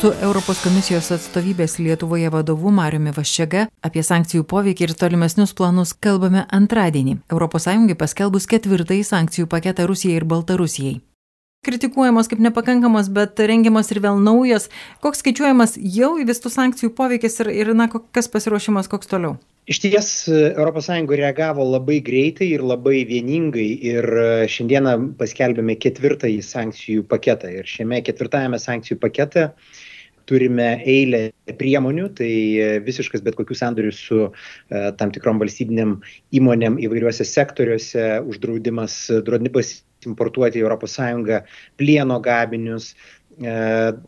su Europos komisijos atstovybės Lietuvoje vadovu Mariumi Vaščega apie sankcijų poveikį ir tolimesnius planus kalbame antradienį. ES paskelbus ketvirtąjį sankcijų paketą Rusijai ir Baltarusijai. Kritikuojamos kaip nepakankamos, bet rengiamos ir vėl naujos. Koks skaičiuojamas jau įvestų sankcijų poveikis ir, ir na, kas pasiruošimas, koks toliau? Iš ties ES reagavo labai greitai ir labai vieningai ir e, šiandieną paskelbėme ketvirtąjį sankcijų paketą. Ir šiame ketvirtajame sankcijų pakete turime eilę priemonių, tai e, visiškas bet kokių sandorių su e, tam tikrom valstybiniam įmonėm įvairiuose sektoriuose, uždraudimas, draudimas importuoti į ES plieno gaminius, E,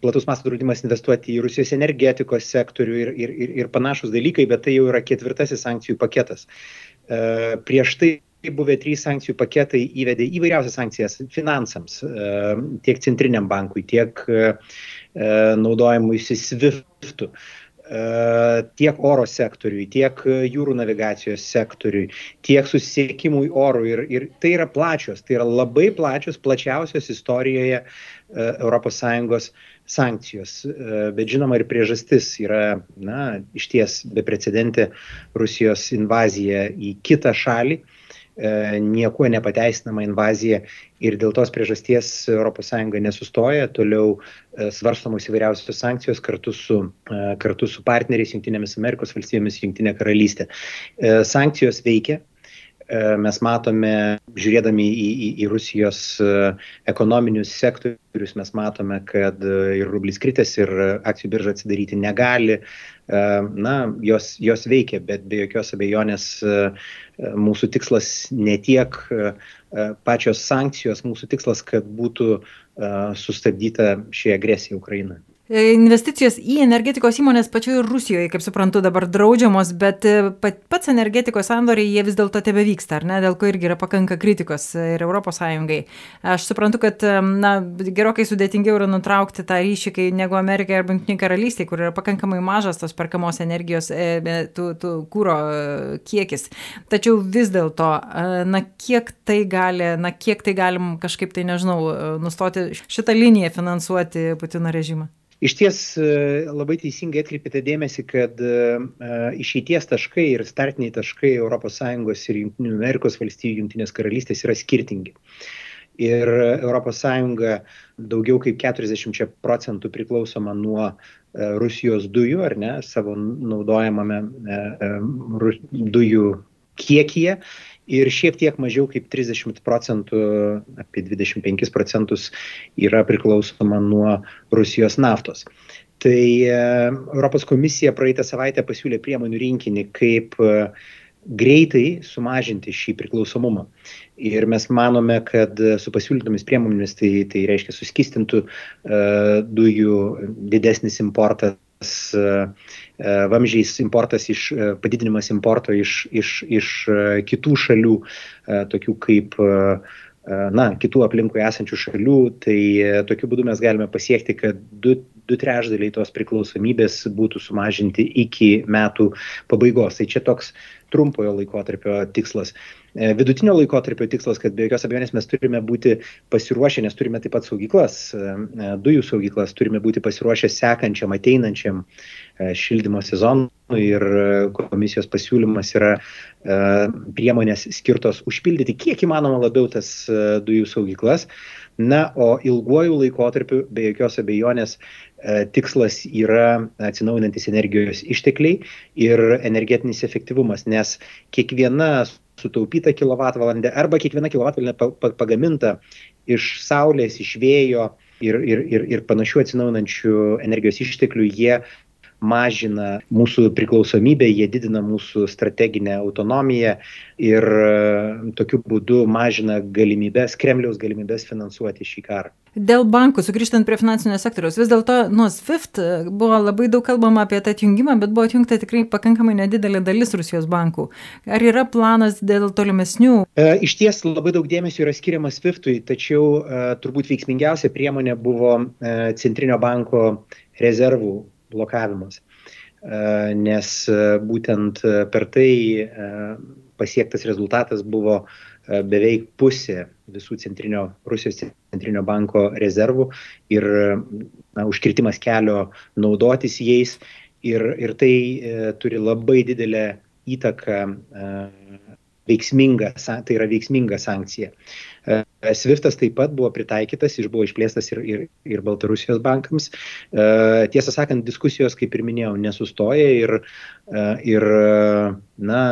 platus mastų draudimas investuoti į Rusijos energetikos sektorių ir, ir, ir, ir panašus dalykai, bet tai jau yra ketvirtasis sankcijų paketas. E, prieš tai buvę trys sankcijų paketai įvedė įvairiausias sankcijas finansams, e, tiek centriniam bankui, tiek naudojimui SWIFT tiek oro sektoriui, tiek jūrų navigacijos sektoriui, tiek susisiekimui orų. Ir, ir tai yra plačios, tai yra labai plačios, plačiausios istorijoje ES sankcijos. E, bet žinoma ir priežastis yra, na, iš ties beprecedentė Rusijos invazija į kitą šalį e, niekuo nepateisinama invazija ir dėl tos priežasties ES nesustoja, toliau e, svarstamos įvairiausios sankcijos kartu su, kartu su partneriais Junktinėmis Amerikos valstybėmis, Junktinė karalystė. Sankcijos veikia, E, mes matome, žiūrėdami į, į, į Rusijos e, ekonominius sektorius, mes matome, kad e, ir rublis kritęs, ir akcijų birža atsidaryti negali. Na, jos, jos veikia, bet be jokios abejonės mūsų tikslas ne tiek pačios sankcijos, mūsų tikslas, kad būtų sustabdyta ši agresija Ukrainoje. E, investicijos į energetikos įmonės pačioje Rusijoje, kaip suprantu, dabar draudžiamos, bet e, pats energetikos sandoriai jie vis dėlto tebe vyksta, ar ne, dėl ko irgi yra pakanka kritikos ir ES. Aš suprantu, kad e, na, gerokai sudėtingiau yra nutraukti tą ryšį, kai negu Amerikai arba Junktinė karalystė, kur yra pakankamai mažas tos perkamos energijos, tų, tų kūro kiekis. Tačiau vis dėlto, na, kiek tai gali, na, kiek tai galim kažkaip tai, nežinau, nustoti šitą liniją finansuoti Putino režimą? Iš ties e, labai teisingai atkreipėte dėmesį, kad e, e, išeities taškai ir startiniai taškai ES ir JAV, Junktinės karalystės yra skirtingi. Ir ES daugiau kaip 40 procentų priklausoma nuo Rusijos dujų, ar ne, savo naudojamame dujų kiekyje ir šiek tiek mažiau kaip 30 procentų, apie 25 procentus yra priklausoma nuo Rusijos naftos. Tai e, Europos komisija praeitą savaitę pasiūlė priemonių rinkinį, kaip e, greitai sumažinti šį priklausomumą. Ir mes manome, kad su pasiūlytomis priemonėmis tai, tai reiškia suskistintų uh, dujų didesnis importas E, e, vamžiais importas iš, e, padidinimas importo iš, iš, iš kitų šalių, tokių kaip na, kitų aplinkui esančių šalių, tai tokiu būdu mes galime pasiekti, kad du, du trešdaliai tos priklausomybės būtų sumažinti iki metų pabaigos. Tai čia toks trumpojo laikotarpio tikslas. E, vidutinio laikotarpio tikslas, kad be jokios abejonės mes turime būti pasiruošę, nes turime taip pat saugyklas, e, e, dujų saugyklas, turime būti pasiruošę sekančiam, ateinančiam šildymo sezonui ir komisijos pasiūlymas yra priemonės skirtos užpildyti kiek įmanoma labiau tas dujų saugyklas. Na, o ilguoju laikotarpiu be jokios abejonės tikslas yra atsinaujinantis energijos ištekliai ir energetinis efektyvumas, nes kiekviena sutaupyta kilovatvalandė arba kiekviena kilovatvalandė pagaminta iš saulės, iš vėjo ir, ir, ir, ir panašių atsinaujinančių energijos išteklių, jie mažina mūsų priklausomybę, jie didina mūsų strateginę autonomiją ir e, tokiu būdu mažina galimybės, Kremliaus galimybės finansuoti šį karą. Dėl bankų, sugrįžtant prie finansinio sektoriaus, vis dėlto nuo SWIFT buvo labai daug kalbama apie tą atjungimą, bet buvo atjungta tikrai pakankamai nedidelė dalis Rusijos bankų. Ar yra planas dėl tolimesnių? E, iš ties labai daug dėmesio yra skiriama SWIFTui, tačiau e, turbūt veiksmingiausia priemonė buvo e, Centrinio banko rezervų blokavimas. E, nes e, būtent e, per tai pasiektas rezultatas buvo beveik pusė visų centrinio, Rusijos centrinio banko rezervų ir na, užkirtimas kelio naudotis jais. Ir, ir tai e, turi labai didelę įtaką e, veiksminga, tai yra veiksminga sankcija. E, Sviftas taip pat buvo pritaikytas, jis buvo išplėstas ir, ir, ir Baltarusijos bankams. E, tiesą sakant, diskusijos, kaip ir minėjau, nesustoja ir, e, ir na,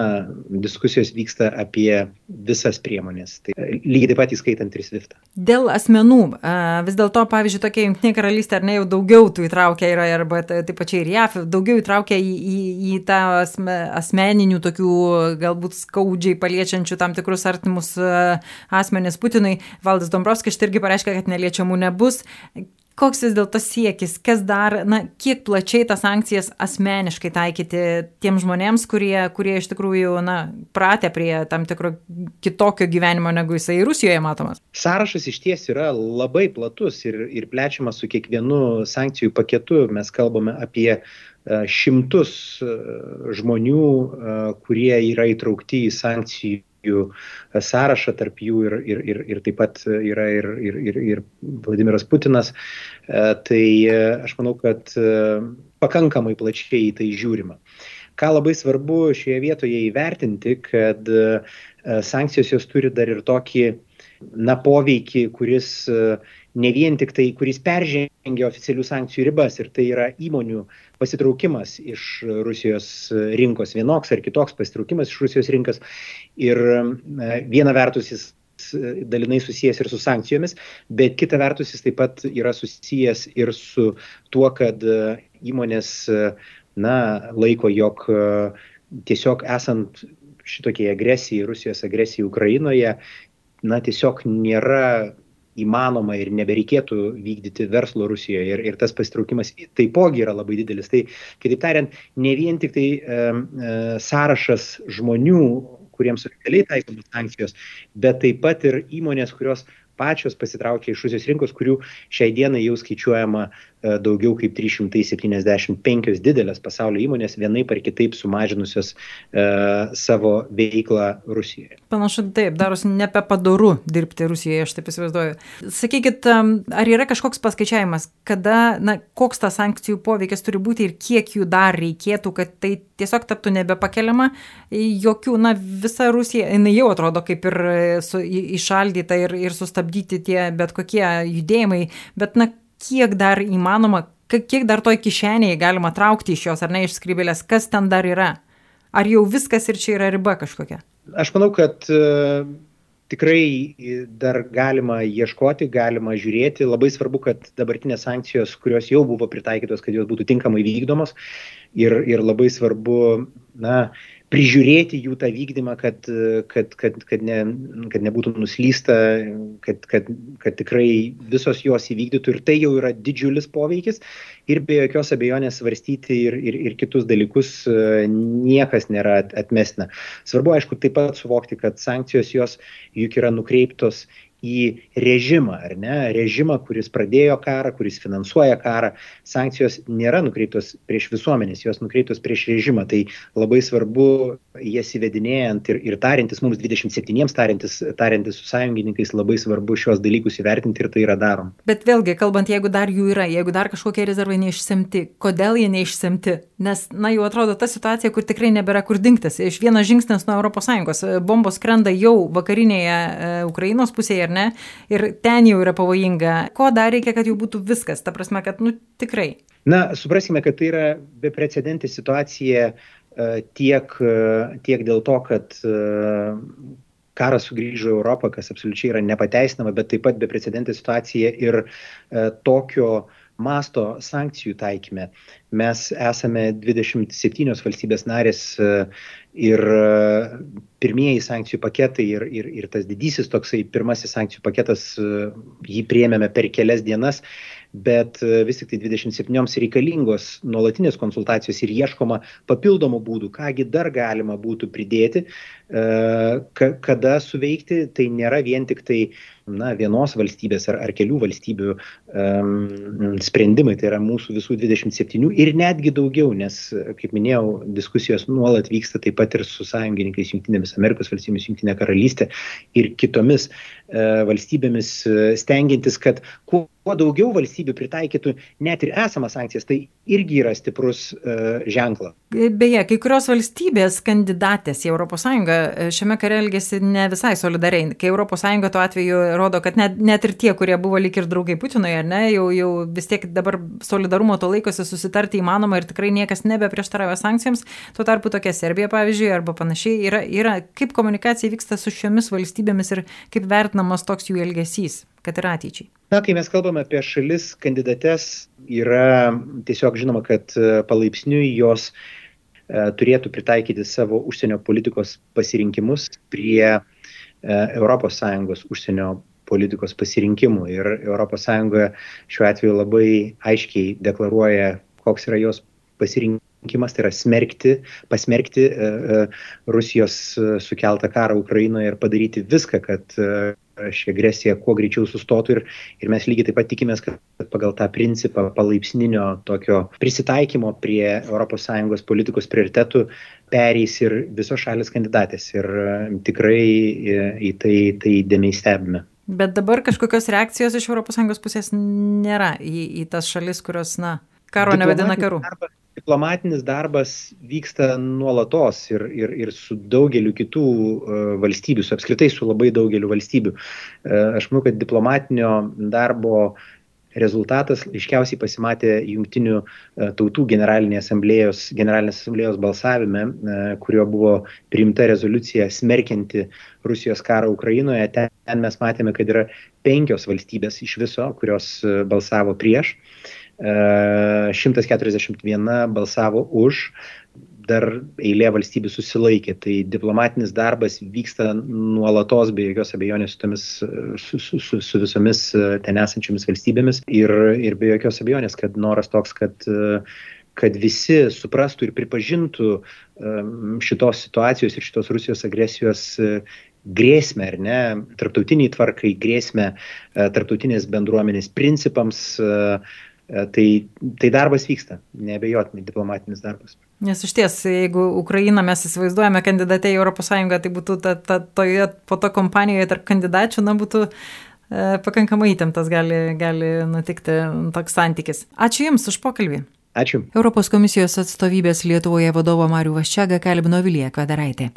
diskusijos vyksta apie visas priemonės. Tai lygiai taip pat įskaitant ir Swiftą. Dėl asmenų, vis dėlto, pavyzdžiui, tokia jungtinė karalystė ar ne jau daugiau tų įtraukia yra, arba taip pačiai ir JAF, daugiau įtraukia į, į, į tą asme, asmeninių tokių galbūt skaudžiai paliečiančių tam tikrus artimus asmenis Putinui. Valdas Dombrovskis štai irgi pareiškia, kad neliečiamų nebus. Koks vis dėlto siekis, kas dar, na, kiek plačiai tas sankcijas asmeniškai taikyti tiem žmonėms, kurie, kurie iš tikrųjų, na, pratę prie tam tikro kitokio gyvenimo, negu jisai Rusijoje matomas? Sąrašas iš ties yra labai platus ir, ir plečiamas su kiekvienu sankcijų paketu. Mes kalbame apie e, šimtus e, žmonių, e, kurie yra įtraukti į sankcijų jų sąrašą, tarp jų ir, ir, ir, ir taip pat yra ir, ir, ir, ir Vladimiras Putinas. E, tai e, aš manau, kad e, pakankamai plačiai į tai žiūrima. Ką labai svarbu šioje vietoje įvertinti, kad sankcijos jos turi dar ir tokį na, poveikį, kuris ne vien tik tai, kuris peržengia oficialių sankcijų ribas ir tai yra įmonių pasitraukimas iš Rusijos rinkos, vienoks ar kitoks pasitraukimas iš Rusijos rinkos. Ir e, viena vertus jis dalinai susijęs ir su sankcijomis, bet kita vertus jis taip pat yra susijęs ir su tuo, kad e, įmonės na, laiko, jog e, tiesiog esant šitokiai agresijai, Rusijos agresijai Ukrainoje, na, tiesiog nėra įmanoma ir nebereikėtų vykdyti verslo Rusijoje ir, ir tas pasitraukimas taipogi yra labai didelis. Tai, kitaip tariant, ne vien tik tai e, e, sąrašas žmonių, kuriems oficialiai taikomos sankcijos, bet taip pat ir įmonės, kurios pačios pasitraukė iš Rusijos rinkos, kurių šiai dienai jau skaičiuojama e, daugiau kaip 375 didelės pasaulio įmonės vienaip ar kitaip sumažinusios e, savo veiklą Rusijoje. Panašu, taip, darosi nebepadoru dirbti Rusijoje, aš taip įsivaizduoju. Sakykit, ar yra kažkoks paskaičiavimas, kada, na, koks tas sankcijų poveikis turi būti ir kiek jų dar reikėtų, kad tai tiesiog taptų nebepakeliama, jokių, na, visa Rusija, jinai jau atrodo kaip ir e, su, išaldyta ir, ir sustabdyti tie bet kokie judėjimai, bet na, kiek dar įmanoma, kiek dar toj kišenėje galima traukti iš jos ar ne iš skrybėlės, kas ten dar yra? Ar jau viskas ir čia yra riba kažkokia? Aš manau, kad uh, tikrai dar galima ieškoti, galima žiūrėti. Labai svarbu, kad dabartinės sankcijos, kurios jau buvo pritaikytos, kad jos būtų tinkamai vykdomos. Ir, ir labai svarbu, na, prižiūrėti jų tą vykdymą, kad, kad, kad, kad, ne, kad nebūtų nuslysta, kad, kad, kad tikrai visos jos įvykdytų ir tai jau yra didžiulis poveikis ir be jokios abejonės svarstyti ir, ir, ir kitus dalykus niekas nėra atmestina. Svarbu, aišku, taip pat suvokti, kad sankcijos jos juk yra nukreiptos į režimą, ar ne? Režimą, kuris pradėjo karą, kuris finansuoja karą. Sankcijos nėra nukreiptos prieš visuomenės, jos nukreiptos prieš režimą. Tai labai svarbu jas įvedinėjant ir, ir tarintis, mums 27 tarintis, tarintis su sąjungininkais, labai svarbu šios dalykus įvertinti ir tai yra darom. Bet vėlgi, kalbant, jeigu dar jų yra, jeigu dar kažkokie rezervai neišsemti, kodėl jie neišsemti? Nes, na, jau atrodo ta situacija, kur tikrai nebėra kur dinktis. Iš vieno žingsnės nuo ES bombos skrenda jau vakarinėje e, Ukrainos pusėje ar ne? Ir ten jau yra pavojinga. Ko dar reikia, kad jau būtų viskas? Ta prasme, kad, nu, tikrai. Na, supraskime, kad tai yra beprecedentė situacija e, tiek, e, tiek dėl to, kad e, karas sugrįžo į Europą, kas absoliučiai yra nepateisinama, bet taip pat beprecedentė situacija ir tokio masto sankcijų taikymė. Mes esame 27 valstybės narės ir pirmieji sankcijų paketai ir, ir, ir tas didysis toksai pirmasis sankcijų paketas, jį priėmėme per kelias dienas, bet vis tik tai 27 reikalingos nuolatinės konsultacijos ir ieškoma papildomų būdų, kągi dar galima būtų pridėti, kada suveikti, tai nėra vien tik tai na, vienos valstybės ar, ar kelių valstybių um, sprendimai, tai yra mūsų visų 27 ir netgi daugiau, nes, kaip minėjau, diskusijos nuolat vyksta taip pat ir su sąjungininkais Junktinėmis Amerikos valstybėmis, Junktinė karalystė ir kitomis e, valstybėmis, e, stengiantis, kad kuo kuo daugiau valstybių pritaikytų net ir esamas sankcijas, tai irgi yra stiprus uh, ženklas. Beje, kai kurios valstybės kandidatės į ES e, šiame kare elgėsi ne visai solidariai. Kai ES tuo atveju rodo, kad net, net ir tie, kurie buvo lik ir draugai Putinui, ar ne, jau, jau vis tiek dabar solidarumo to laikosi susitarti įmanoma ir tikrai niekas nebeprieštarauja sankcijoms. Tuo tarpu tokia Serbija, pavyzdžiui, arba panašiai, yra, yra kaip komunikacija vyksta su šiomis valstybėmis ir kaip vertinamas toks jų elgesys kad ir ateičiai? Na, kai mes kalbame apie šalis kandidates, yra tiesiog žinoma, kad e, palaipsniui jos e, turėtų pritaikyti savo užsienio politikos pasirinkimus prie ES užsienio politikos pasirinkimų. Ir ES šiuo atveju labai aiškiai deklaruoja, koks yra jos pasirinkimas, tai yra smerkti, pasmerkti Rusijos sukeltą karą Ukrainoje ir padaryti viską, kad ši agresija kuo greičiau sustotų ir, ir mes lygiai taip pat tikimės, kad pagal tą principą palaipsninio tokio prisitaikymo prie ES politikos prioritetų perės ir visos šalis kandidatės ir e, tikrai e, į tai, tai dėmiai stebime. Bet dabar kažkokios reakcijos iš ES pusės nėra į, į tas šalis, kurios, na, karo nevadina karu. Darbas, diplomatinis darbas vyksta nuolatos ir, ir, ir su daugeliu kitų uh, valstybių, su apskritai su labai daugeliu valstybių. Uh, aš manau, kad diplomatinio darbo rezultatas aiškiausiai pasimatė jungtinių uh, tautų generalinės asamblėjos, generalinės asamblėjos balsavime, kurio buvo priimta rezoliucija smerkianti Rusijos karą Ukrainoje. Ten mes matėme, kad yra penkios valstybės iš viso, kurios balsavo prieš. Uh, 141 balsavo už, dar eilė valstybių susilaikė. Tai diplomatinis darbas vyksta nuolatos, be jokios abejonės, su, tomis, su, su, su, visomis ten esančiomis valstybėmis. Ir, ir be jokios abejonės, kad noras toks, kad kad visi suprastų ir pripažintų šitos situacijos ir šitos Rusijos agresijos grėsmę, ar ne, tarptautiniai tvarkai, grėsmę tarptautinės bendruomenės principams, E, tai, tai darbas vyksta, nebejotinai diplomatinis darbas. Nes iš ties, jeigu Ukrainą mes įsivaizduojame kandidatę į ES, tai būtų ta, ta, toje, po to kompanijoje tarp kandidačių, na, būtų e, pakankamai įtemptas gali, gali nutikti toks santykis. Ačiū Jums už pokalbį. Ačiū. Europos komisijos atstovybės Lietuvoje vadovo Mariu Vaščiaga kalbino Vilija Kvadaraitė.